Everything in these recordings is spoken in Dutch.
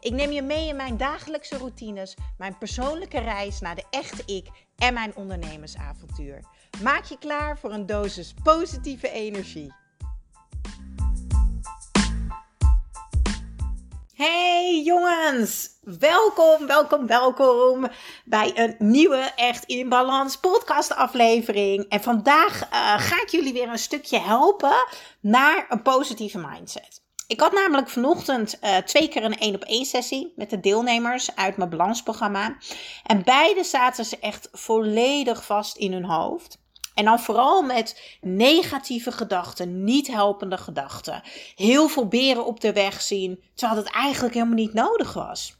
Ik neem je mee in mijn dagelijkse routines, mijn persoonlijke reis naar de echte ik en mijn ondernemersavontuur. Maak je klaar voor een dosis positieve energie. Hey jongens, welkom, welkom, welkom bij een nieuwe Echt in Balans podcast aflevering. En vandaag uh, ga ik jullie weer een stukje helpen naar een positieve mindset. Ik had namelijk vanochtend uh, twee keer een één op één sessie met de deelnemers uit mijn balansprogramma. En beide zaten ze echt volledig vast in hun hoofd. En dan vooral met negatieve gedachten, niet helpende gedachten. Heel veel beren op de weg zien, terwijl het eigenlijk helemaal niet nodig was.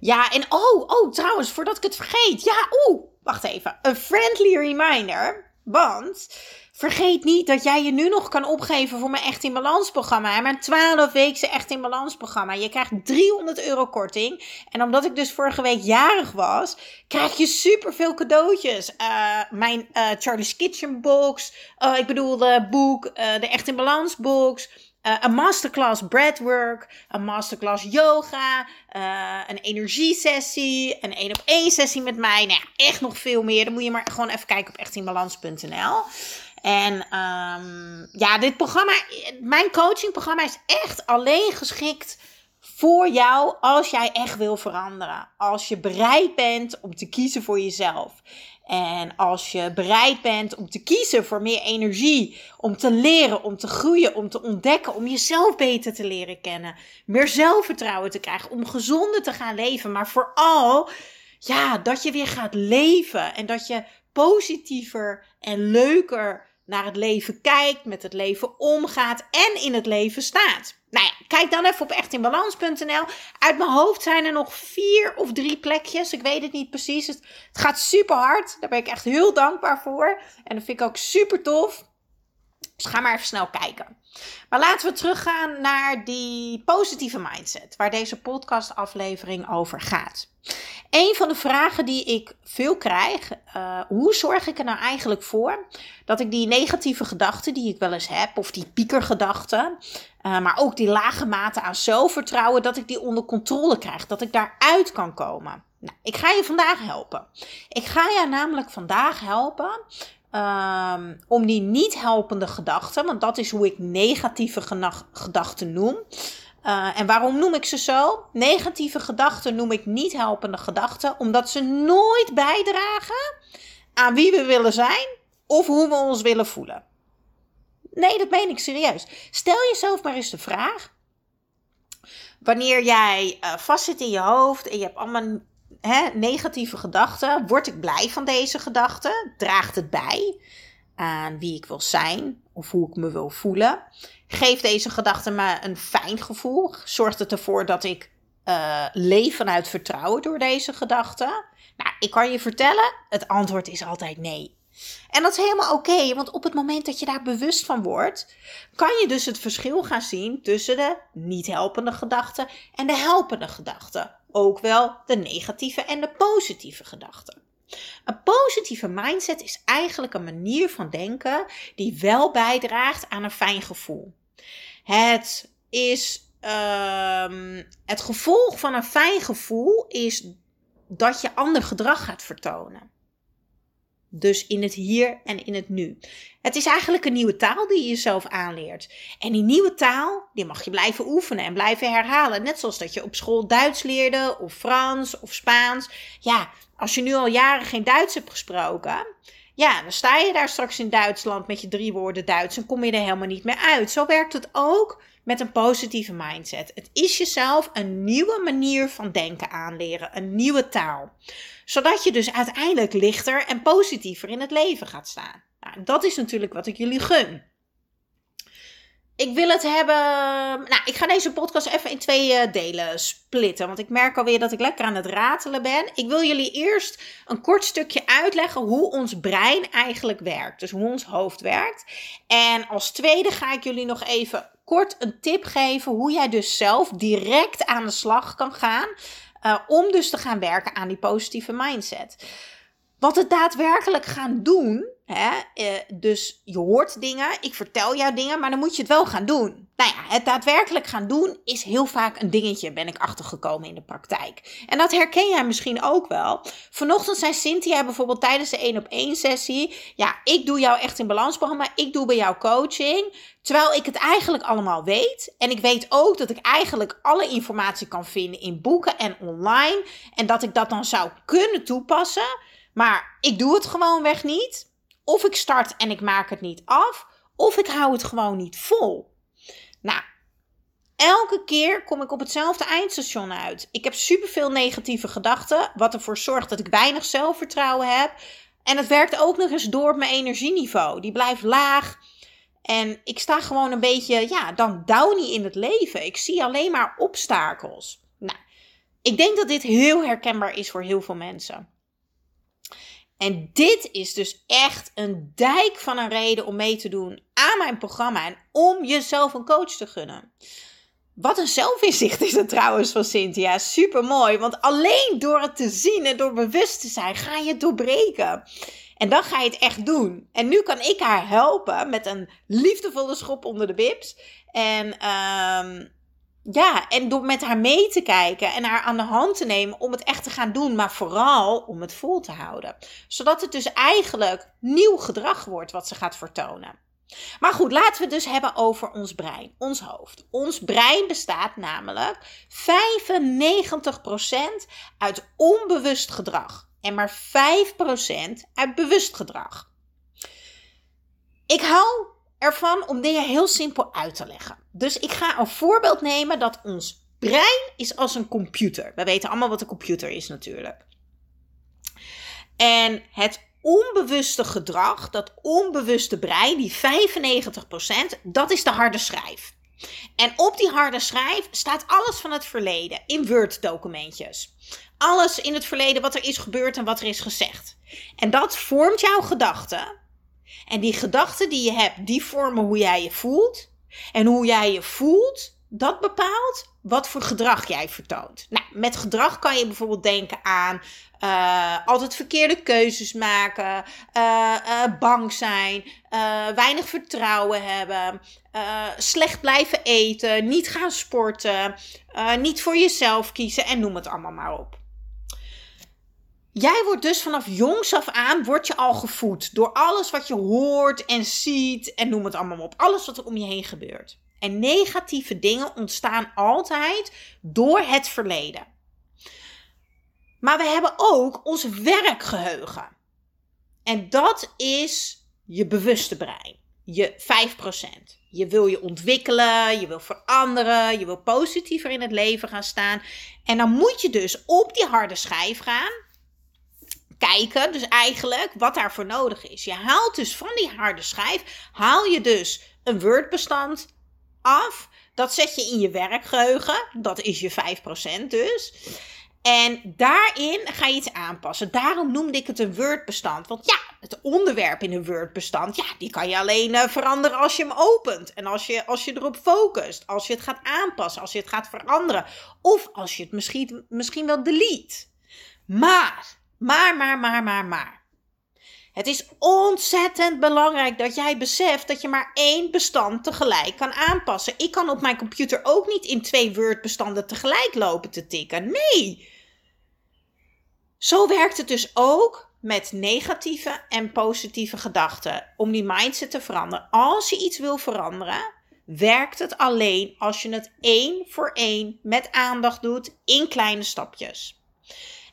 Ja, en oh, oh, trouwens, voordat ik het vergeet. Ja, oeh, wacht even. Een friendly reminder. Want vergeet niet dat jij je nu nog kan opgeven voor mijn Echt in Balans programma. Mijn 12 weken Echt in Balans programma. Je krijgt 300 euro korting. En omdat ik dus vorige week jarig was, krijg je superveel cadeautjes. Uh, mijn uh, Charlie's Kitchen box. Uh, ik bedoel de boek, de Echt in Balans box. Een masterclass breathwork, een masterclass yoga, uh, een energiesessie, een één op één sessie met mij. Nou ja, echt nog veel meer. Dan moet je maar gewoon even kijken op echtinbalans.nl. En um, ja, dit programma, mijn coachingprogramma is echt alleen geschikt voor jou als jij echt wil veranderen. Als je bereid bent om te kiezen voor jezelf. En als je bereid bent om te kiezen voor meer energie, om te leren, om te groeien, om te ontdekken, om jezelf beter te leren kennen, meer zelfvertrouwen te krijgen, om gezonder te gaan leven, maar vooral ja, dat je weer gaat leven en dat je positiever en leuker naar het leven kijkt, met het leven omgaat en in het leven staat. Nou ja, kijk dan even op echtinbalans.nl. Uit mijn hoofd zijn er nog vier of drie plekjes. Ik weet het niet precies. Het, het gaat super hard. Daar ben ik echt heel dankbaar voor. En dat vind ik ook super tof. Dus ga maar even snel kijken. Maar laten we teruggaan naar die positieve mindset, waar deze podcastaflevering over gaat. Een van de vragen die ik veel krijg, uh, hoe zorg ik er nou eigenlijk voor dat ik die negatieve gedachten die ik wel eens heb, of die piekergedachten, uh, maar ook die lage mate aan zelfvertrouwen, dat ik die onder controle krijg, dat ik daaruit kan komen. Nou, ik ga je vandaag helpen. Ik ga je namelijk vandaag helpen Um, om die niet helpende gedachten, want dat is hoe ik negatieve gedachten noem. Uh, en waarom noem ik ze zo? Negatieve gedachten noem ik niet helpende gedachten, omdat ze nooit bijdragen aan wie we willen zijn of hoe we ons willen voelen. Nee, dat meen ik serieus. Stel jezelf maar eens de vraag. Wanneer jij uh, vastzit in je hoofd en je hebt allemaal hè, negatieve gedachten. Word ik blij van deze gedachten? Draagt het bij aan wie ik wil zijn of hoe ik me wil voelen? Geeft deze gedachte me een fijn gevoel? Zorgt het ervoor dat ik uh, leef vanuit vertrouwen door deze gedachten? Nou, ik kan je vertellen, het antwoord is altijd nee. En dat is helemaal oké, want op het moment dat je daar bewust van wordt, kan je dus het verschil gaan zien tussen de niet helpende gedachten en de helpende gedachten ook wel de negatieve en de positieve gedachten. Een positieve mindset is eigenlijk een manier van denken die wel bijdraagt aan een fijn gevoel. Het is um, het gevolg van een fijn gevoel is dat je ander gedrag gaat vertonen. Dus in het hier en in het nu. Het is eigenlijk een nieuwe taal die je jezelf aanleert. En die nieuwe taal, die mag je blijven oefenen en blijven herhalen. Net zoals dat je op school Duits leerde, of Frans, of Spaans. Ja, als je nu al jaren geen Duits hebt gesproken, ja, dan sta je daar straks in Duitsland met je drie woorden Duits en kom je er helemaal niet meer uit. Zo werkt het ook met een positieve mindset. Het is jezelf een nieuwe manier van denken aanleren, een nieuwe taal. Zodat je dus uiteindelijk lichter en positiever in het leven gaat staan. Nou, dat is natuurlijk wat ik jullie gun. Ik wil het hebben. Nou, ik ga deze podcast even in twee eh, delen splitten. Want ik merk alweer dat ik lekker aan het ratelen ben. Ik wil jullie eerst een kort stukje uitleggen hoe ons brein eigenlijk werkt. Dus hoe ons hoofd werkt. En als tweede ga ik jullie nog even kort een tip geven hoe jij dus zelf direct aan de slag kan gaan. Uh, om dus te gaan werken aan die positieve mindset. Wat het daadwerkelijk gaan doen, hè, eh, dus je hoort dingen, ik vertel jou dingen, maar dan moet je het wel gaan doen. Nou ja, het daadwerkelijk gaan doen is heel vaak een dingetje, ben ik achtergekomen in de praktijk. En dat herken jij misschien ook wel. Vanochtend zei Cynthia bijvoorbeeld tijdens de 1 op 1 sessie, ja, ik doe jou echt in balansprogramma, ik doe bij jou coaching. Terwijl ik het eigenlijk allemaal weet. En ik weet ook dat ik eigenlijk alle informatie kan vinden in boeken en online. En dat ik dat dan zou kunnen toepassen. Maar ik doe het gewoonweg niet. Of ik start en ik maak het niet af. Of ik hou het gewoon niet vol. Nou, elke keer kom ik op hetzelfde eindstation uit. Ik heb superveel negatieve gedachten. Wat ervoor zorgt dat ik weinig zelfvertrouwen heb. En het werkt ook nog eens door op mijn energieniveau. Die blijft laag. En ik sta gewoon een beetje, ja, dan downy in het leven. Ik zie alleen maar obstakels. Nou, ik denk dat dit heel herkenbaar is voor heel veel mensen. En dit is dus echt een dijk van een reden om mee te doen aan mijn programma en om jezelf een coach te gunnen. Wat een zelfinzicht is het trouwens van Cynthia. Super mooi. Want alleen door het te zien en door bewust te zijn, ga je het doorbreken. En dan ga je het echt doen. En nu kan ik haar helpen met een liefdevolle schop onder de bips. En um, ja, en door met haar mee te kijken en haar aan de hand te nemen om het echt te gaan doen, maar vooral om het vol te houden. Zodat het dus eigenlijk nieuw gedrag wordt wat ze gaat vertonen. Maar goed, laten we het dus hebben over ons brein, ons hoofd. Ons brein bestaat namelijk 95% uit onbewust gedrag en maar 5% uit bewust gedrag. Ik hou ervan om dingen heel simpel uit te leggen. Dus ik ga een voorbeeld nemen dat ons brein is als een computer. We weten allemaal wat een computer is natuurlijk. En het onbewuste gedrag, dat onbewuste brein, die 95%, dat is de harde schrijf. En op die harde schrijf staat alles van het verleden in Word-documentjes. Alles in het verleden wat er is gebeurd en wat er is gezegd. En dat vormt jouw gedachten. En die gedachten die je hebt, die vormen hoe jij je voelt. En hoe jij je voelt, dat bepaalt wat voor gedrag jij vertoont. Nou, met gedrag kan je bijvoorbeeld denken aan uh, altijd verkeerde keuzes maken, uh, uh, bang zijn, weinig vertrouwen hebben, slecht blijven eten, niet gaan sporten, niet voor jezelf kiezen en noem het allemaal maar op. Jij wordt dus vanaf jongs af aan word je al gevoed door alles wat je hoort en ziet en noem het allemaal op. Alles wat er om je heen gebeurt. En negatieve dingen ontstaan altijd door het verleden. Maar we hebben ook ons werkgeheugen. En dat is je bewuste brein. Je 5%. Je wil je ontwikkelen, je wil veranderen, je wil positiever in het leven gaan staan. En dan moet je dus op die harde schijf gaan kijken, dus eigenlijk wat daarvoor nodig is. Je haalt dus van die harde schijf, haal je dus een Word-bestand af. Dat zet je in je werkgeheugen. Dat is je 5% dus. En daarin ga je iets aanpassen. Daarom noemde ik het een Word-bestand. Want ja, het onderwerp in een Word-bestand, ja, die kan je alleen uh, veranderen als je hem opent. En als je, als je erop focust. Als je het gaat aanpassen. Als je het gaat veranderen. Of als je het misschien, misschien wel delete. Maar maar, maar, maar, maar, maar. Het is ontzettend belangrijk dat jij beseft dat je maar één bestand tegelijk kan aanpassen. Ik kan op mijn computer ook niet in twee Word-bestanden tegelijk lopen te tikken. Nee. Zo werkt het dus ook met negatieve en positieve gedachten om die mindset te veranderen. Als je iets wil veranderen, werkt het alleen als je het één voor één met aandacht doet in kleine stapjes.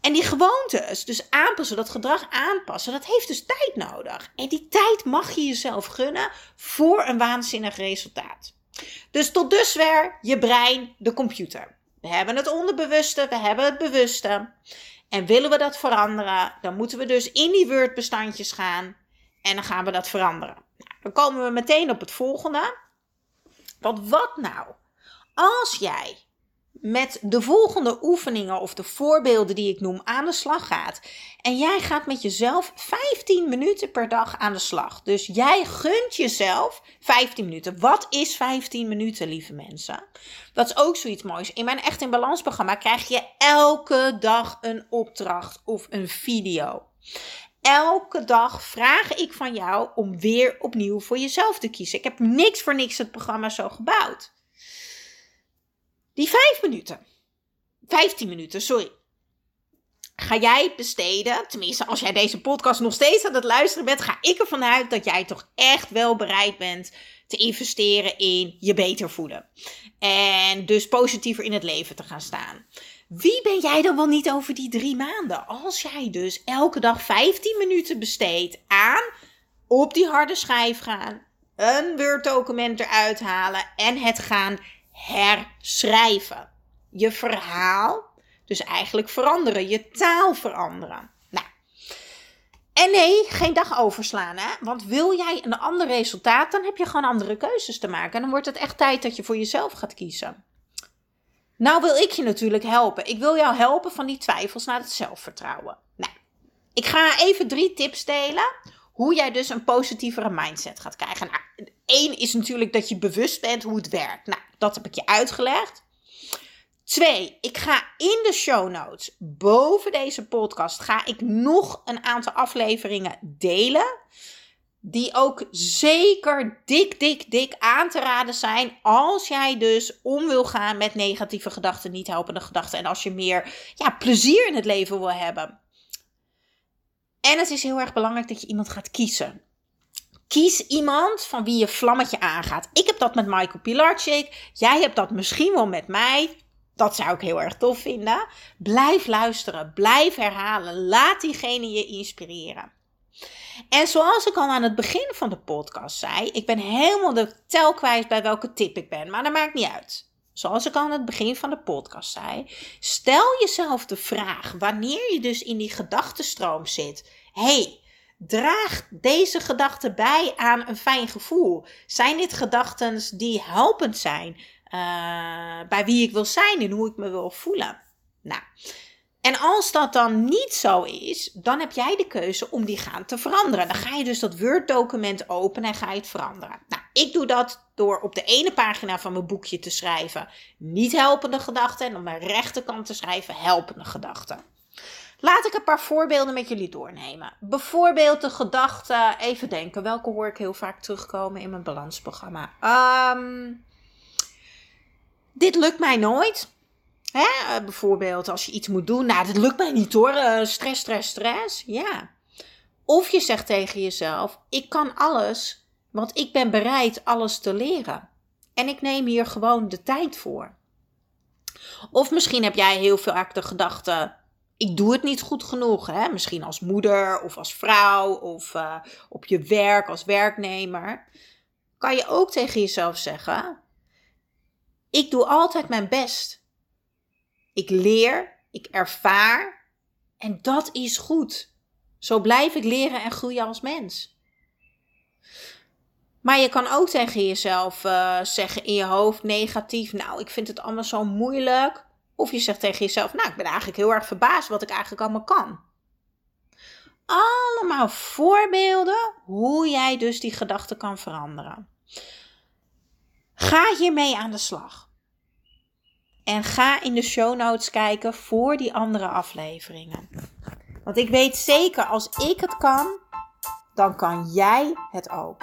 En die gewoontes, dus aanpassen, dat gedrag aanpassen, dat heeft dus tijd nodig. En die tijd mag je jezelf gunnen voor een waanzinnig resultaat. Dus tot dusver je brein, de computer. We hebben het onderbewuste, we hebben het bewuste. En willen we dat veranderen, dan moeten we dus in die Word-bestandjes gaan en dan gaan we dat veranderen. Nou, dan komen we meteen op het volgende. Want wat nou als jij met de volgende oefeningen of de voorbeelden die ik noem aan de slag gaat. En jij gaat met jezelf 15 minuten per dag aan de slag. Dus jij gunt jezelf 15 minuten. Wat is 15 minuten, lieve mensen? Dat is ook zoiets moois. In mijn Echt in Balans programma krijg je elke dag een opdracht of een video. Elke dag vraag ik van jou om weer opnieuw voor jezelf te kiezen. Ik heb niks voor niks het programma zo gebouwd. Die vijf minuten, 15 minuten, sorry, ga jij besteden, tenminste als jij deze podcast nog steeds aan het luisteren bent, ga ik ervan uit dat jij toch echt wel bereid bent te investeren in je beter voelen. En dus positiever in het leven te gaan staan. Wie ben jij dan wel niet over die drie maanden? Als jij dus elke dag 15 minuten besteedt aan op die harde schijf gaan, een Word document eruit halen en het gaan herschrijven. Je verhaal, dus eigenlijk veranderen, je taal veranderen. Nou, en nee, geen dag overslaan, hè? Want wil jij een ander resultaat, dan heb je gewoon andere keuzes te maken. En dan wordt het echt tijd dat je voor jezelf gaat kiezen. Nou wil ik je natuurlijk helpen. Ik wil jou helpen van die twijfels naar het zelfvertrouwen. Nou, ik ga even drie tips delen hoe jij dus een positievere mindset gaat krijgen. Nou, één is natuurlijk dat je bewust bent hoe het werkt. Nou, dat heb ik je uitgelegd. Twee, ik ga in de show notes boven deze podcast ga ik nog een aantal afleveringen delen. Die ook zeker dik, dik, dik aan te raden zijn. Als jij dus om wil gaan met negatieve gedachten, niet helpende gedachten. En als je meer ja, plezier in het leven wil hebben. En het is heel erg belangrijk dat je iemand gaat kiezen. Kies iemand van wie je vlammetje aangaat. Ik heb dat met Michael Pilarczyk. Jij hebt dat misschien wel met mij. Dat zou ik heel erg tof vinden. Blijf luisteren. Blijf herhalen. Laat diegene je inspireren. En zoals ik al aan het begin van de podcast zei, ik ben helemaal de tel kwijt bij welke tip ik ben, maar dat maakt niet uit. Zoals ik al aan het begin van de podcast zei, stel jezelf de vraag wanneer je dus in die gedachtenstroom zit. Hey, Draagt deze gedachten bij aan een fijn gevoel? Zijn dit gedachten die helpend zijn uh, bij wie ik wil zijn en hoe ik me wil voelen? Nou, en als dat dan niet zo is, dan heb jij de keuze om die gaan te veranderen. Dan ga je dus dat Word-document openen en ga je het veranderen. Nou, ik doe dat door op de ene pagina van mijn boekje te schrijven niet helpende gedachten en op mijn rechterkant te schrijven helpende gedachten. Laat ik een paar voorbeelden met jullie doornemen. Bijvoorbeeld de gedachte, even denken, welke hoor ik heel vaak terugkomen in mijn balansprogramma? Um, dit lukt mij nooit. Hè? Eh, bijvoorbeeld als je iets moet doen, nou, dat lukt mij niet hoor. Uh, stress, stress, stress. Ja. Of je zegt tegen jezelf: ik kan alles, want ik ben bereid alles te leren. En ik neem hier gewoon de tijd voor. Of misschien heb jij heel veel de gedachte: ik doe het niet goed genoeg. Hè? Misschien als moeder of als vrouw of uh, op je werk als werknemer. Kan je ook tegen jezelf zeggen: Ik doe altijd mijn best. Ik leer, ik ervaar en dat is goed. Zo blijf ik leren en groeien als mens. Maar je kan ook tegen jezelf uh, zeggen in je hoofd negatief: Nou, ik vind het allemaal zo moeilijk. Of je zegt tegen jezelf: Nou, ik ben eigenlijk heel erg verbaasd wat ik eigenlijk allemaal kan. Allemaal voorbeelden hoe jij dus die gedachten kan veranderen. Ga hiermee aan de slag. En ga in de show notes kijken voor die andere afleveringen. Want ik weet zeker, als ik het kan, dan kan jij het ook.